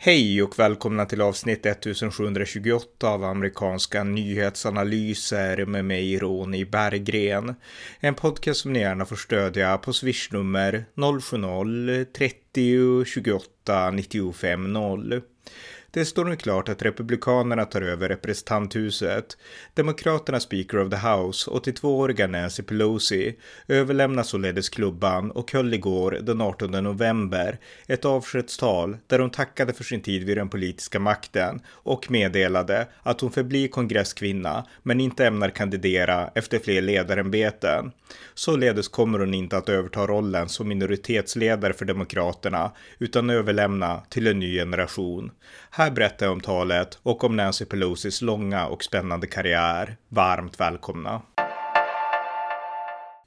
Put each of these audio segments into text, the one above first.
Hej och välkomna till avsnitt 1728 av amerikanska nyhetsanalyser med mig Ronny Berggren. En podcast som ni gärna får stödja på swishnummer 070-30 28 95 0. Det står nu klart att Republikanerna tar över representanthuset. Demokraternas Speaker of the House, 82-åriga Nancy Pelosi, överlämnar således klubban och höll igår den 18 november ett avskedstal där hon tackade för sin tid vid den politiska makten och meddelade att hon förblir kongresskvinna men inte ämnar kandidera efter fler ledarämbeten. Således kommer hon inte att överta rollen som minoritetsledare för Demokraterna utan överlämna till en ny generation. Här här berättar jag om talet och om Nancy Pelosis långa och spännande karriär. Varmt välkomna!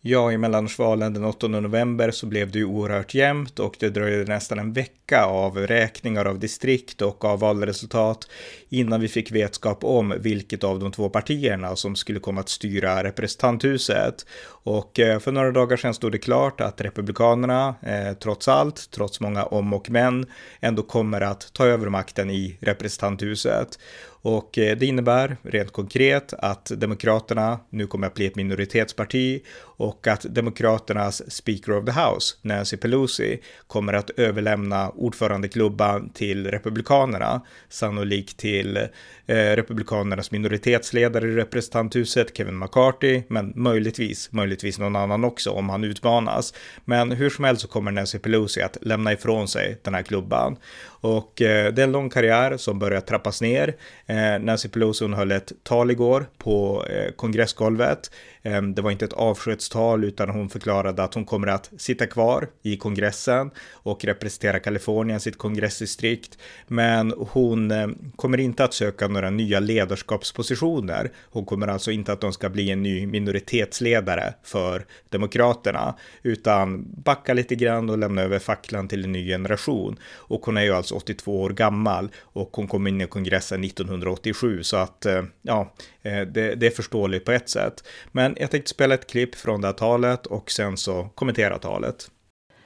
Ja, i mellanårsvalen den 8 november så blev det ju oerhört jämnt och det dröjde nästan en vecka av räkningar av distrikt och av valresultat innan vi fick vetskap om vilket av de två partierna som skulle komma att styra representanthuset. Och eh, för några dagar sedan stod det klart att Republikanerna, eh, trots allt, trots många om och men, ändå kommer att ta över makten i representanthuset. Och eh, det innebär rent konkret att Demokraterna nu kommer att bli ett minoritetsparti och att Demokraternas Speaker of the House, Nancy Pelosi, kommer att överlämna ordförandeklubban till Republikanerna, sannolikt till eh, Republikanernas minoritetsledare i representanthuset, Kevin McCarthy, men möjligtvis, möjligtvis någon annan också om han utmanas. Men hur som helst så kommer Nancy Pelosi att lämna ifrån sig den här klubban. Och eh, det är en lång karriär som börjar trappas ner. Eh, Nancy Pelosi hon höll ett tal igår på eh, kongressgolvet. Ehm, det var inte ett avskedstal utan hon förklarade att hon kommer att sitta kvar i kongressen och representera Kalifornien, sitt kongressdistrikt. Men hon ehm, kommer inte att söka några nya ledarskapspositioner. Hon kommer alltså inte att de ska bli en ny minoritetsledare för Demokraterna, utan backa lite grann och lämna över facklan till en ny generation. Och hon är ju alltså 82 år gammal och hon kom in i kongressen 1987 så att ehm, ja, eh, det, det, är förståeligt på ett sätt. Men jag tänkte spela ett klipp från det här talet och sen så kommentera talet.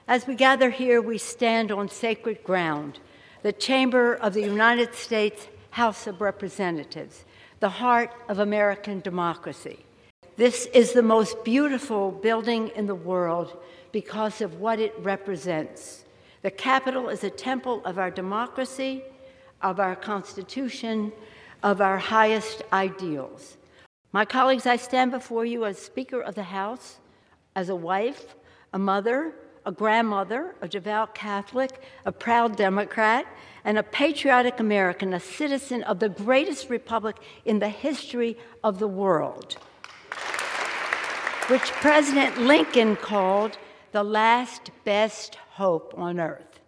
As we gather here we stand on sacred ground, the chamber of the United States House of Representatives, the heart of American democracy. This is the most beautiful building in the world because of what it represents. The Capitol is a temple of our democracy, of our Constitution, of our highest ideals. My colleagues, I stand before you as Speaker of the House, as a wife, a mother, a grandmother, a devout Catholic, a proud Democrat, and a patriotic American, a citizen of the greatest republic in the history of the world, which President Lincoln called the last best hope on earth.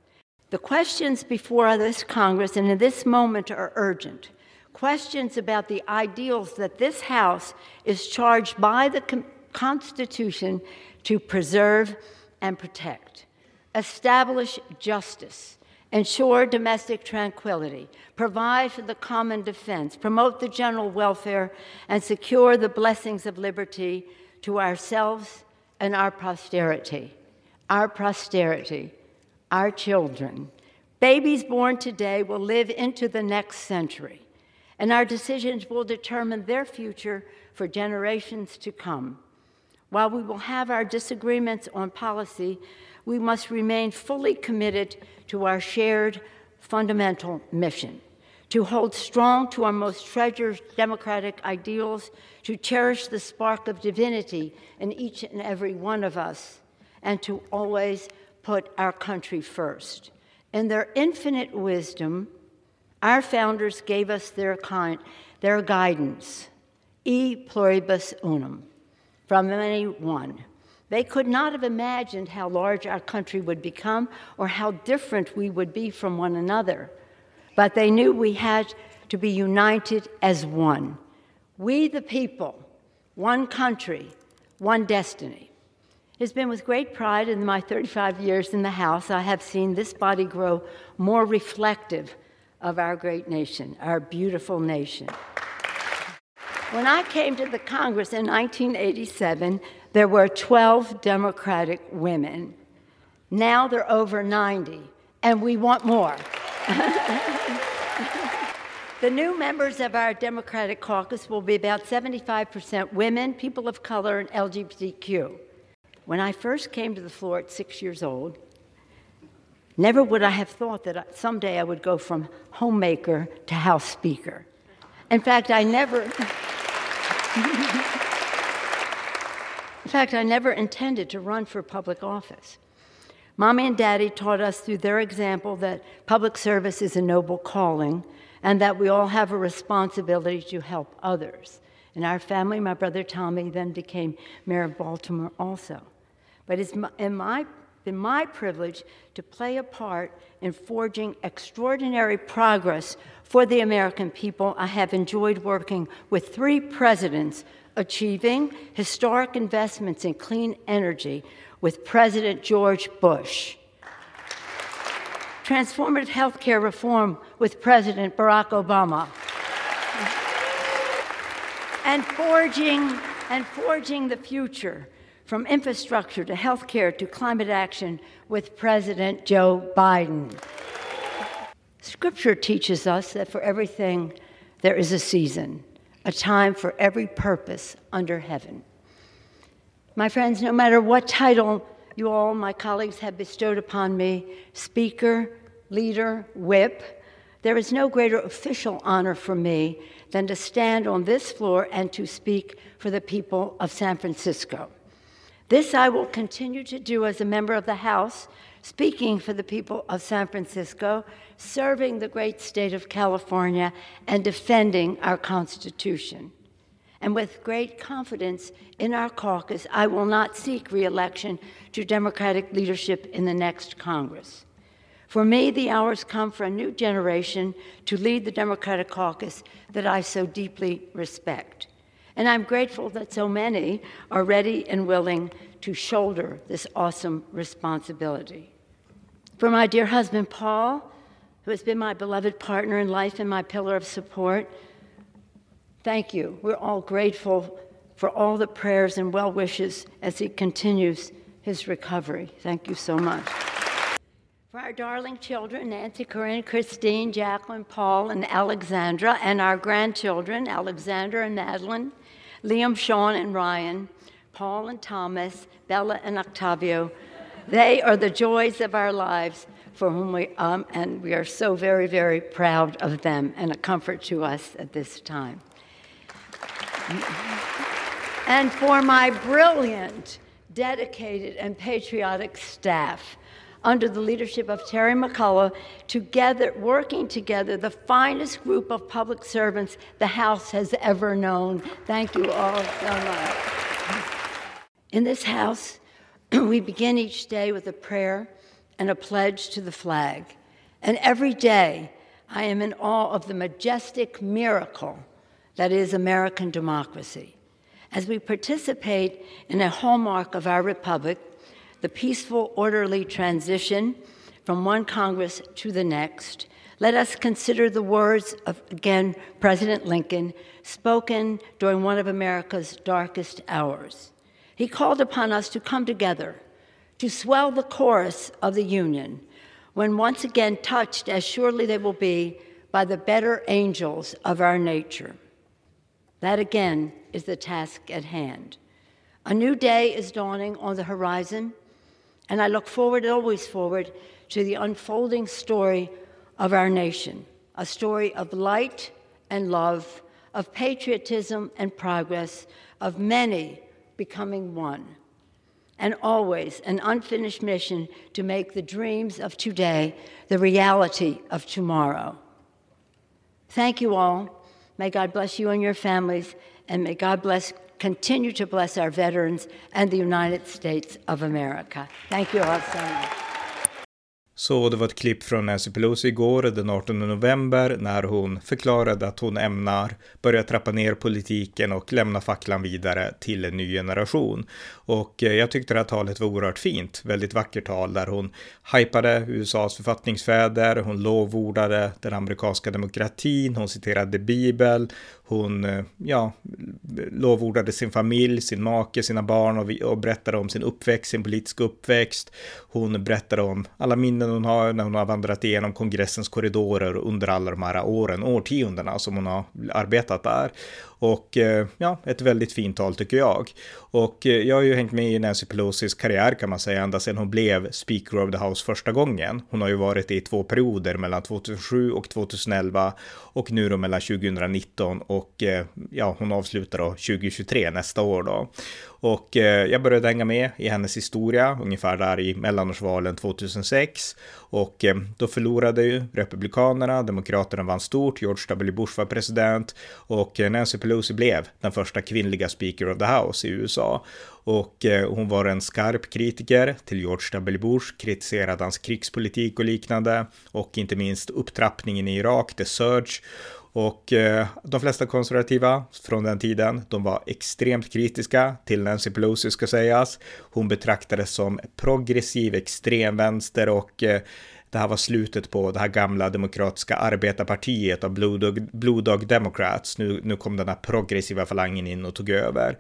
The questions before this Congress and in this moment are urgent. Questions about the ideals that this House is charged by the Constitution to preserve and protect, establish justice, ensure domestic tranquility, provide for the common defense, promote the general welfare, and secure the blessings of liberty to ourselves and our posterity. Our posterity, our children. Babies born today will live into the next century, and our decisions will determine their future for generations to come. While we will have our disagreements on policy, we must remain fully committed to our shared fundamental mission to hold strong to our most treasured democratic ideals, to cherish the spark of divinity in each and every one of us and to always put our country first. In their infinite wisdom, our founders gave us their, their guidance, e pluribus unum, from many one. They could not have imagined how large our country would become or how different we would be from one another. But they knew we had to be united as one. We, the people, one country, one destiny. It has been with great pride in my 35 years in the House I have seen this body grow more reflective of our great nation, our beautiful nation. When I came to the Congress in 1987, there were 12 Democratic women. Now there are over 90, and we want more. the new members of our Democratic caucus will be about 75% women, people of color, and LGBTQ. When I first came to the floor at six years old, never would I have thought that someday I would go from homemaker to House Speaker. In fact, I never. in fact, I never intended to run for public office. Mommy and Daddy taught us through their example that public service is a noble calling and that we all have a responsibility to help others. In our family, my brother Tommy then became mayor of Baltimore also. But in my, been my privilege to play a part in forging extraordinary progress for the American people. I have enjoyed working with three presidents achieving historic investments in clean energy with President George Bush. Transformative health care reform with President Barack Obama. And forging and forging the future from infrastructure to health care to climate action with President Joe Biden. Scripture teaches us that for everything there is a season, a time for every purpose under heaven. My friends, no matter what title you all, my colleagues, have bestowed upon me speaker, leader, whip there is no greater official honor for me than to stand on this floor and to speak for the people of San Francisco. This I will continue to do as a member of the House, speaking for the people of San Francisco, serving the great state of California, and defending our Constitution and with great confidence in our caucus, I will not seek reelection to Democratic leadership in the next Congress. For me, the hours come for a new generation to lead the Democratic caucus that I so deeply respect. And I'm grateful that so many are ready and willing to shoulder this awesome responsibility. For my dear husband, Paul, who has been my beloved partner in life and my pillar of support, Thank you. We're all grateful for all the prayers and well wishes as he continues his recovery. Thank you so much. For our darling children, Nancy, Corinne, Christine, Jacqueline, Paul, and Alexandra, and our grandchildren, Alexandra and Madeline, Liam, Sean, and Ryan, Paul and Thomas, Bella and Octavio, they are the joys of our lives for whom we, um, and we are so very, very proud of them and a comfort to us at this time. And for my brilliant, dedicated, and patriotic staff under the leadership of Terry McCullough, together, working together, the finest group of public servants the House has ever known. Thank you all so much. In this House, we begin each day with a prayer and a pledge to the flag. And every day, I am in awe of the majestic miracle that is American democracy. As we participate in a hallmark of our republic, the peaceful, orderly transition from one Congress to the next, let us consider the words of, again, President Lincoln, spoken during one of America's darkest hours. He called upon us to come together, to swell the chorus of the Union, when once again touched, as surely they will be, by the better angels of our nature. That again is the task at hand. A new day is dawning on the horizon, and I look forward, always forward, to the unfolding story of our nation a story of light and love, of patriotism and progress, of many becoming one, and always an unfinished mission to make the dreams of today the reality of tomorrow. Thank you all. May God bless you and your families, and may God bless, continue to bless our veterans and the United States of America. Thank you all so much. Så det var ett klipp från Nancy Pelosi igår, den 18 november, när hon förklarade att hon ämnar börja trappa ner politiken och lämna facklan vidare till en ny generation. Och eh, jag tyckte det här talet var oerhört fint, väldigt vackert tal där hon hypade USAs författningsfäder, hon lovordade den amerikanska demokratin, hon citerade Bibel, hon eh, ja, lovordade sin familj, sin make, sina barn och, och berättade om sin uppväxt, sin politiska uppväxt. Hon berättade om alla minnen bilden hon har när hon har vandrat igenom kongressens korridorer under alla de här åren, årtiondena som hon har arbetat där. Och eh, ja, ett väldigt fint tal tycker jag. Och eh, jag har ju hängt med i Nancy Pelosis karriär kan man säga ända sedan hon blev Speaker of the House första gången. Hon har ju varit i två perioder mellan 2007 och 2011 och nu då mellan 2019 och eh, ja, hon avslutar då 2023 nästa år då. Och jag började hänga med i hennes historia ungefär där i mellanårsvalen 2006. Och då förlorade ju Republikanerna, Demokraterna vann stort, George W. Bush var president och Nancy Pelosi blev den första kvinnliga Speaker of the House i USA. Och eh, hon var en skarp kritiker till George W. Bush, kritiserade hans krigspolitik och liknande och inte minst upptrappningen i Irak, the surge och eh, de flesta konservativa från den tiden, de var extremt kritiska till Nancy Pelosi ska sägas. Hon betraktades som progressiv extremvänster och eh, det här var slutet på det här gamla demokratiska arbetarpartiet av Blue Dog, Blue Dog Democrats. Nu, nu kom den här progressiva falangen in och tog över.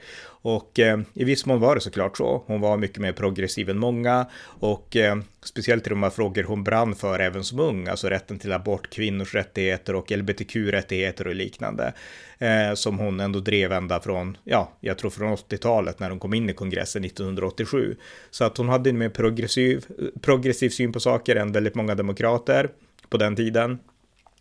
Och eh, i viss mån var det såklart så. Hon var mycket mer progressiv än många och eh, speciellt i de här frågor hon brann för även som ung, alltså rätten till abort, kvinnors rättigheter och LBTQ-rättigheter och liknande, eh, som hon ändå drev ända från, ja, jag tror från 80-talet när hon kom in i kongressen 1987. Så att hon hade en mer progressiv, eh, progressiv syn på saker än väldigt många demokrater på den tiden.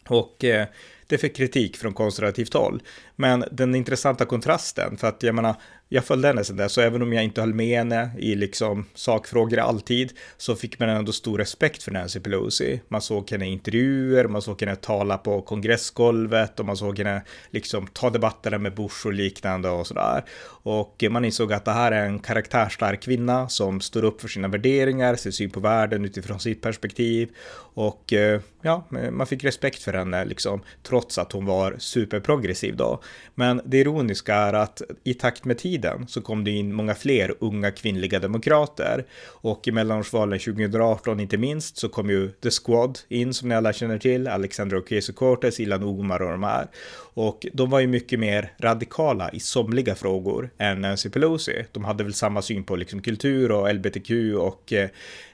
Och eh, det fick kritik från konservativt håll. Men den intressanta kontrasten, för att jag menar, jag följde henne sen dess, så även om jag inte höll med henne i liksom sakfrågor alltid, så fick man ändå stor respekt för Nancy Pelosi. Man såg henne i intervjuer, man såg henne tala på kongressgolvet och man såg henne liksom ta debatterna med Bush och liknande och sådär. Och man insåg att det här är en karaktärstark kvinna som står upp för sina värderingar, sin syn på världen utifrån sitt perspektiv. Och eh, ja, man fick respekt för henne liksom, trots att hon var superprogressiv då. Men det ironiska är att i takt med tiden så kom det in många fler unga kvinnliga demokrater och i mellanårsvalen 2018 inte minst så kom ju The Squad in som ni alla känner till, Alexandra Ocasio-Cortez, Ilan Omar och de här. Och de var ju mycket mer radikala i somliga frågor än Nancy Pelosi. De hade väl samma syn på liksom kultur och LBTQ och eh,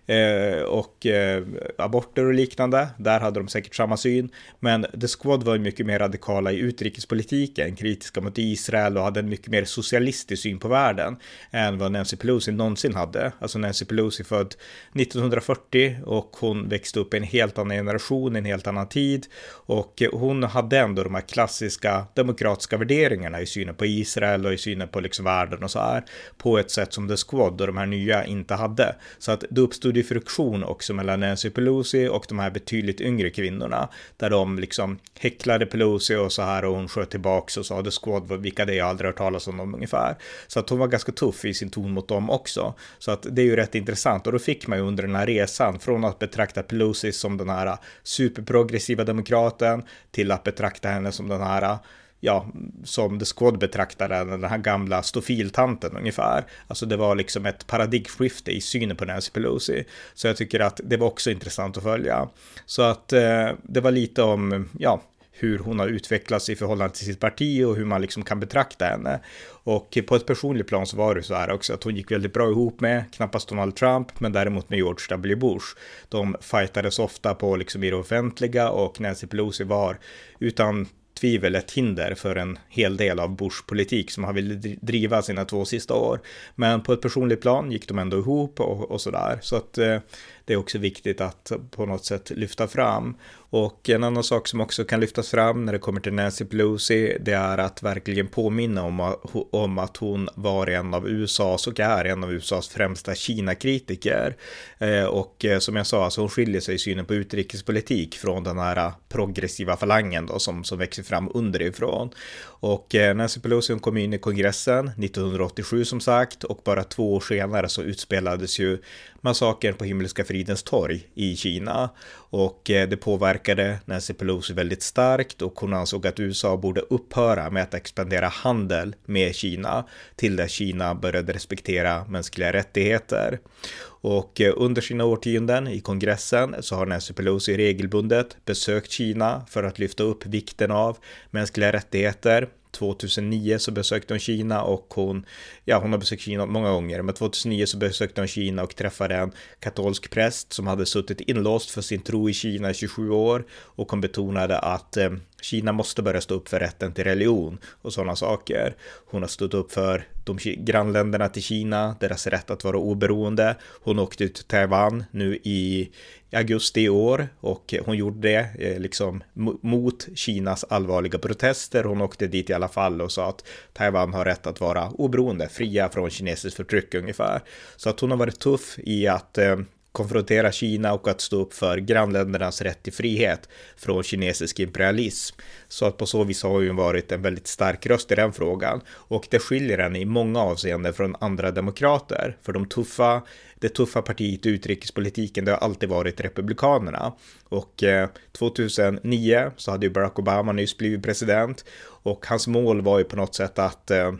Eh, och eh, aborter och liknande. Där hade de säkert samma syn. Men The Squad var mycket mer radikala i utrikespolitiken, kritiska mot Israel och hade en mycket mer socialistisk syn på världen än vad Nancy Pelosi någonsin hade. Alltså Nancy Pelosi född 1940 och hon växte upp i en helt annan generation, en helt annan tid och eh, hon hade ändå de här klassiska demokratiska värderingarna i synen på Israel och i synen på liksom världen och så här på ett sätt som The Squad och de här nya inte hade. Så att det uppstod uppstod ju friktion också mellan Nancy Pelosi och de här betydligt yngre kvinnorna. Där de liksom häcklade Pelosi och så här och hon sköt tillbaks och sa The Squad, vilka det är, jag aldrig hört talas om dem ungefär. Så att hon var ganska tuff i sin ton mot dem också. Så att det är ju rätt intressant och då fick man ju under den här resan från att betrakta Pelosi som den här superprogressiva demokraten till att betrakta henne som den här ja, som The Squad betraktade den här gamla stofiltanten ungefär. Alltså det var liksom ett paradigmskifte i synen på Nancy Pelosi. Så jag tycker att det var också intressant att följa. Så att eh, det var lite om, ja, hur hon har utvecklats i förhållande till sitt parti och hur man liksom kan betrakta henne. Och på ett personligt plan så var det så här också att hon gick väldigt bra ihop med, knappast Donald Trump, men däremot med George W. Bush. De fightades ofta på liksom i det offentliga och Nancy Pelosi var utan tvivel ett hinder för en hel del av Bush politik som han ville driva sina två sista år. Men på ett personligt plan gick de ändå ihop och, och sådär. Så att eh, det är också viktigt att på något sätt lyfta fram. Och en annan sak som också kan lyftas fram när det kommer till Nancy Pelosi, det är att verkligen påminna om, om att hon var en av USAs och är en av USAs främsta Kina-kritiker. Eh, och eh, som jag sa, alltså hon skiljer sig i synen på utrikespolitik från den här progressiva falangen då som, som växer fram underifrån. Och eh, Nancy Pelosi kom in i kongressen 1987 som sagt och bara två år senare så utspelades ju massakern på Himmelska fridens torg i Kina och eh, det påverkade Nancy Pelosi väldigt starkt och hon ansåg att USA borde upphöra med att expandera handel med Kina till dess Kina började respektera mänskliga rättigheter. Och eh, under sina årtionden i kongressen så har Nancy Pelosi regelbundet besökt Kina för att lyfta upp vikten av mänskliga rättigheter 2009 så besökte hon Kina och hon, ja hon har besökt Kina många gånger, men 2009 så besökte hon Kina och träffade en katolsk präst som hade suttit inlåst för sin tro i Kina i 27 år och hon betonade att eh, Kina måste börja stå upp för rätten till religion och sådana saker. Hon har stått upp för de grannländerna till Kina, deras rätt att vara oberoende. Hon åkte till Taiwan nu i augusti i år och hon gjorde det eh, liksom mot Kinas allvarliga protester. Hon åkte dit i alla fall och sa att Taiwan har rätt att vara oberoende, fria från kinesiskt förtryck ungefär. Så att hon har varit tuff i att eh, konfrontera Kina och att stå upp för grannländernas rätt till frihet från kinesisk imperialism. Så att på så vis har hon varit en väldigt stark röst i den frågan och det skiljer henne i många avseenden från andra demokrater. För de tuffa, det tuffa partiet i utrikespolitiken, det har alltid varit republikanerna. Och eh, 2009 så hade ju Barack Obama nyss blivit president och hans mål var ju på något sätt att eh,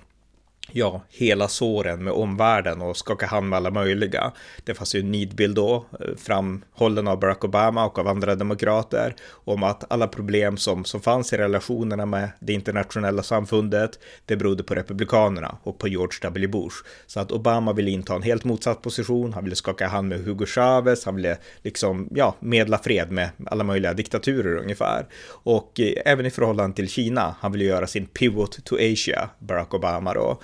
ja, hela såren med omvärlden och skaka hand med alla möjliga. Det fanns ju en nidbild då, eh, framhållen av Barack Obama och av andra demokrater, om att alla problem som, som fanns i relationerna med det internationella samfundet, det berodde på republikanerna och på George W. Bush. Så att Obama ville inta en helt motsatt position, han ville skaka hand med Hugo Chavez, han ville liksom, ja, medla fred med alla möjliga diktaturer ungefär. Och eh, även i förhållande till Kina, han ville göra sin pivot to Asia, Barack Obama då.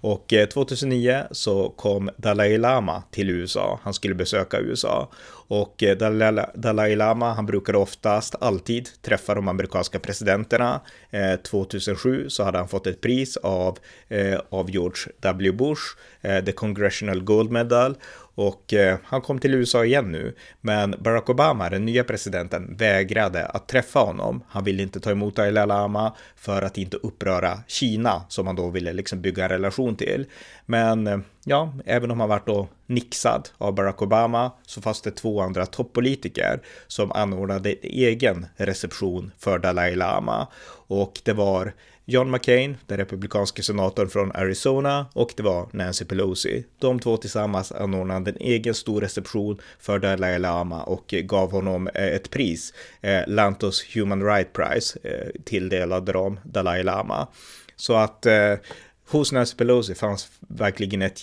Och eh, 2009 så kom Dalai Lama till USA. Han skulle besöka USA. Och eh, Dalai Lama, han brukade oftast alltid träffa de amerikanska presidenterna. Eh, 2007 så hade han fått ett pris av, av George W. Bush, The Congressional Gold Medal. Och han kom till USA igen nu, men Barack Obama, den nya presidenten, vägrade att träffa honom. Han ville inte ta emot Dalai Lama för att inte uppröra Kina, som han då ville liksom bygga en relation till. Men eh, ja, även om han varit då nixad av Barack Obama så fanns det två andra toppolitiker som anordnade egen reception för Dalai Lama. Och det var John McCain, den republikanske senatorn från Arizona och det var Nancy Pelosi. De två tillsammans anordnade en egen stor reception för Dalai Lama och gav honom eh, ett pris, eh, Lantos Human Rights Prize, eh, tilldelade de Dalai Lama. Så att eh, hos Nancy Pelosi fanns verkligen ett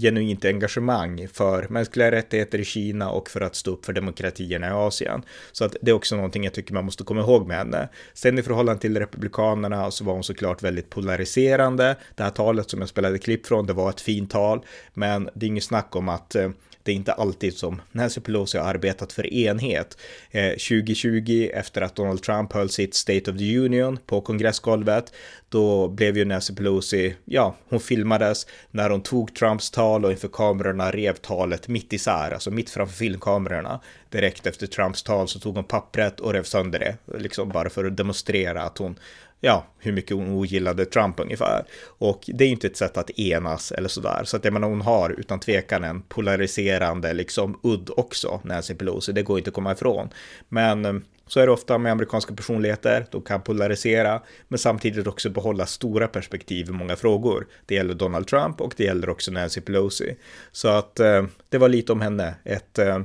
genuint engagemang för mänskliga rättigheter i Kina och för att stå upp för demokratierna i Asien. Så att det är också någonting jag tycker man måste komma ihåg med henne. Sen i förhållande till republikanerna så var hon såklart väldigt polariserande. Det här talet som jag spelade klipp från, det var ett fint tal, men det är inget snack om att eh, det är inte alltid som Nancy Pelosi har arbetat för enhet. Eh, 2020 efter att Donald Trump höll sitt State of the Union på kongressgolvet, då blev ju Nancy Pelosi, ja, hon filmades när hon tog Trumps tal och inför kamerorna rev talet mitt isär, alltså mitt framför filmkamerorna. Direkt efter Trumps tal så tog hon pappret och rev sönder det, liksom bara för att demonstrera att hon ja, hur mycket hon ogillade Trump ungefär. Och det är inte ett sätt att enas eller sådär. Så att jag menar, hon har utan tvekan en polariserande liksom udd också, Nancy Pelosi. Det går inte att komma ifrån. Men så är det ofta med amerikanska personligheter. De kan polarisera, men samtidigt också behålla stora perspektiv i många frågor. Det gäller Donald Trump och det gäller också Nancy Pelosi. Så att eh, det var lite om henne. Ett, eh,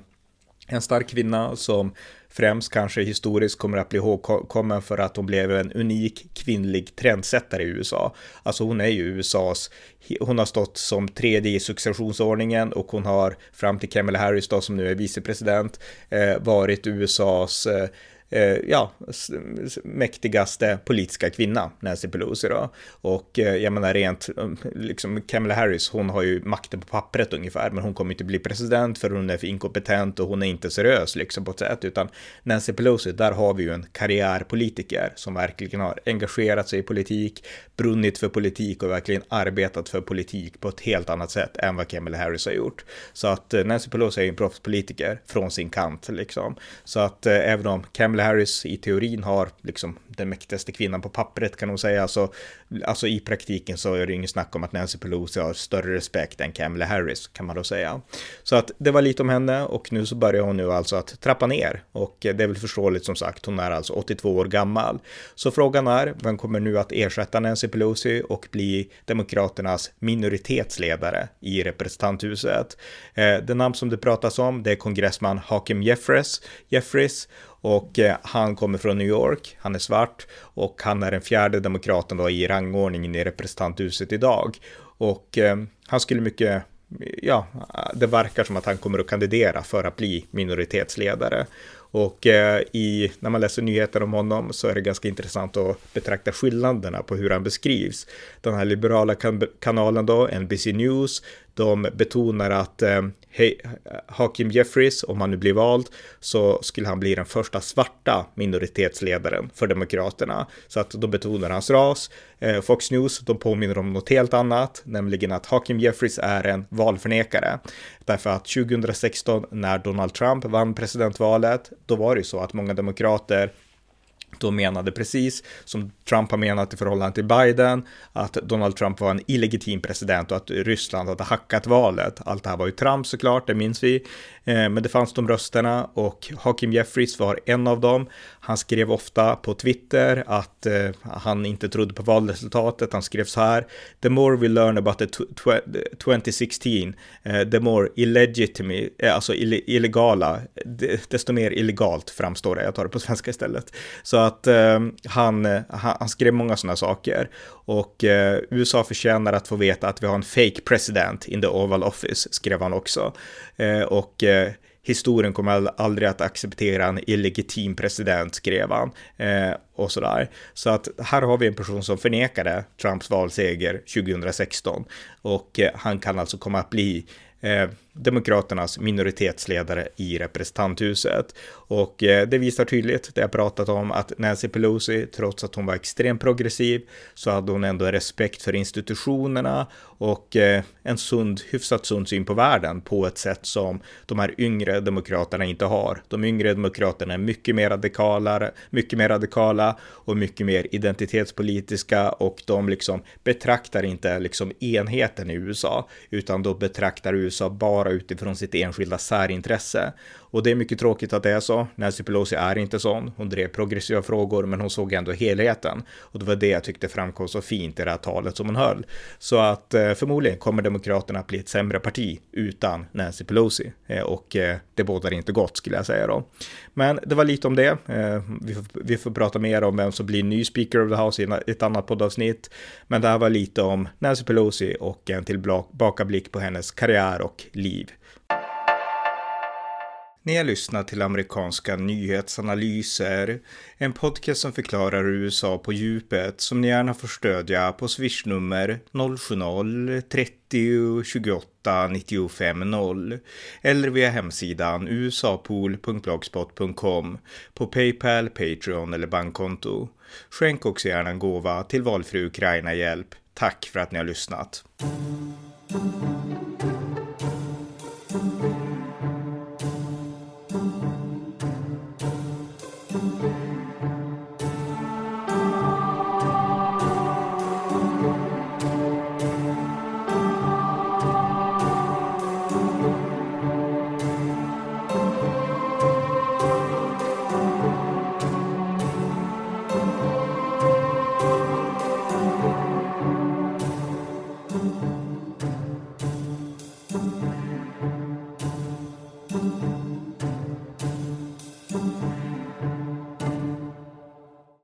en stark kvinna som främst kanske historiskt kommer att bli ihågkommen för att hon blev en unik kvinnlig trendsättare i USA. Alltså hon är ju USAs, hon har stått som tredje i successionsordningen och hon har fram till Kamala Harris då som nu är vicepresident eh, varit USAs eh, eh, Eh, ja, mäktigaste politiska kvinna, Nancy Pelosi då. Och eh, jag menar rent, um, liksom Kamala Harris, hon har ju makten på pappret ungefär, men hon kommer inte bli president för hon är för inkompetent och hon är inte seriös liksom på ett sätt, utan Nancy Pelosi, där har vi ju en karriärpolitiker som verkligen har engagerat sig i politik, brunnit för politik och verkligen arbetat för politik på ett helt annat sätt än vad Kamala Harris har gjort. Så att eh, Nancy Pelosi är ju en proffspolitiker från sin kant liksom. Så att eh, även om Kamala Harris i teorin har liksom den mäktigaste kvinnan på pappret kan hon säga. Alltså, alltså i praktiken så är det inget snack om att Nancy Pelosi har större respekt än Kamala Harris kan man då säga. Så att det var lite om henne och nu så börjar hon nu alltså att trappa ner och det är väl förståeligt som sagt. Hon är alltså 82 år gammal. Så frågan är, vem kommer nu att ersätta Nancy Pelosi och bli Demokraternas minoritetsledare i representanthuset? Eh, det namn som det pratas om, det är kongressman Hakim Jeffries. Jeffries och eh, han kommer från New York, han är svart och han är den fjärde demokraten då i rangordningen i representanthuset idag. Och eh, han skulle mycket ja, det verkar som att han kommer att kandidera för att bli minoritetsledare. Och eh, i, när man läser nyheter om honom så är det ganska intressant att betrakta skillnaderna på hur han beskrivs. Den här liberala kan kanalen då, NBC News, de betonar att eh, Hakim Jeffries, om han nu blir vald, så skulle han bli den första svarta minoritetsledaren för Demokraterna. Så att de betonar hans ras. Eh, Fox News, de påminner om något helt annat, nämligen att Hakim Jeffries är en valförnekare. Därför att 2016 när Donald Trump vann presidentvalet, då var det ju så att många demokrater de menade precis som Trump har menat i förhållande till Biden, att Donald Trump var en illegitim president och att Ryssland hade hackat valet. Allt det här var ju Trump såklart, det minns vi. Eh, men det fanns de rösterna och Hakim Jeffries var en av dem. Han skrev ofta på Twitter att eh, han inte trodde på valresultatet. Han skrev så här. The more we learn about the 2016, eh, the more illegitimate, alltså illegala, desto mer illegalt framstår det. Jag tar det på svenska istället. Så att eh, han, eh, han, skrev många sådana saker. Och eh, USA förtjänar att få veta att vi har en fake president in the Oval Office, skrev han också. Eh, och historien kommer aldrig att acceptera en illegitim president, skrev han. Eh, och sådär. Så att här har vi en person som förnekade Trumps valseger 2016 och eh, han kan alltså komma att bli eh, Demokraternas minoritetsledare i representanthuset. Och eh, det visar tydligt, det jag pratat om, att Nancy Pelosi, trots att hon var extremt progressiv, så hade hon ändå respekt för institutionerna och eh, en sund, hyfsat sund syn på världen på ett sätt som de här yngre demokraterna inte har. De yngre demokraterna är mycket mer radikala, mycket mer radikala och mycket mer identitetspolitiska och de liksom betraktar inte liksom enheten i USA, utan då betraktar USA bara bara utifrån sitt enskilda särintresse. Och det är mycket tråkigt att det är så. Nancy Pelosi är inte sån. Hon drev progressiva frågor, men hon såg ändå helheten. Och det var det jag tyckte framkom så fint i det här talet som hon höll. Så att eh, förmodligen kommer Demokraterna att bli ett sämre parti utan Nancy Pelosi. Eh, och eh, det bådar inte gott skulle jag säga då. Men det var lite om det. Vi får, vi får prata mer om vem som blir ny Speaker of the House i ett annat poddavsnitt. Men det här var lite om Nancy Pelosi och en tillbakablick på hennes karriär och liv. Ni har lyssnat till amerikanska nyhetsanalyser, en podcast som förklarar USA på djupet som ni gärna får stödja på swishnummer 070-30 28 95 0 eller via hemsidan usapool.blogspot.com på Paypal, Patreon eller bankkonto. Skänk också gärna en gåva till valfri Ukraina-hjälp. Tack för att ni har lyssnat.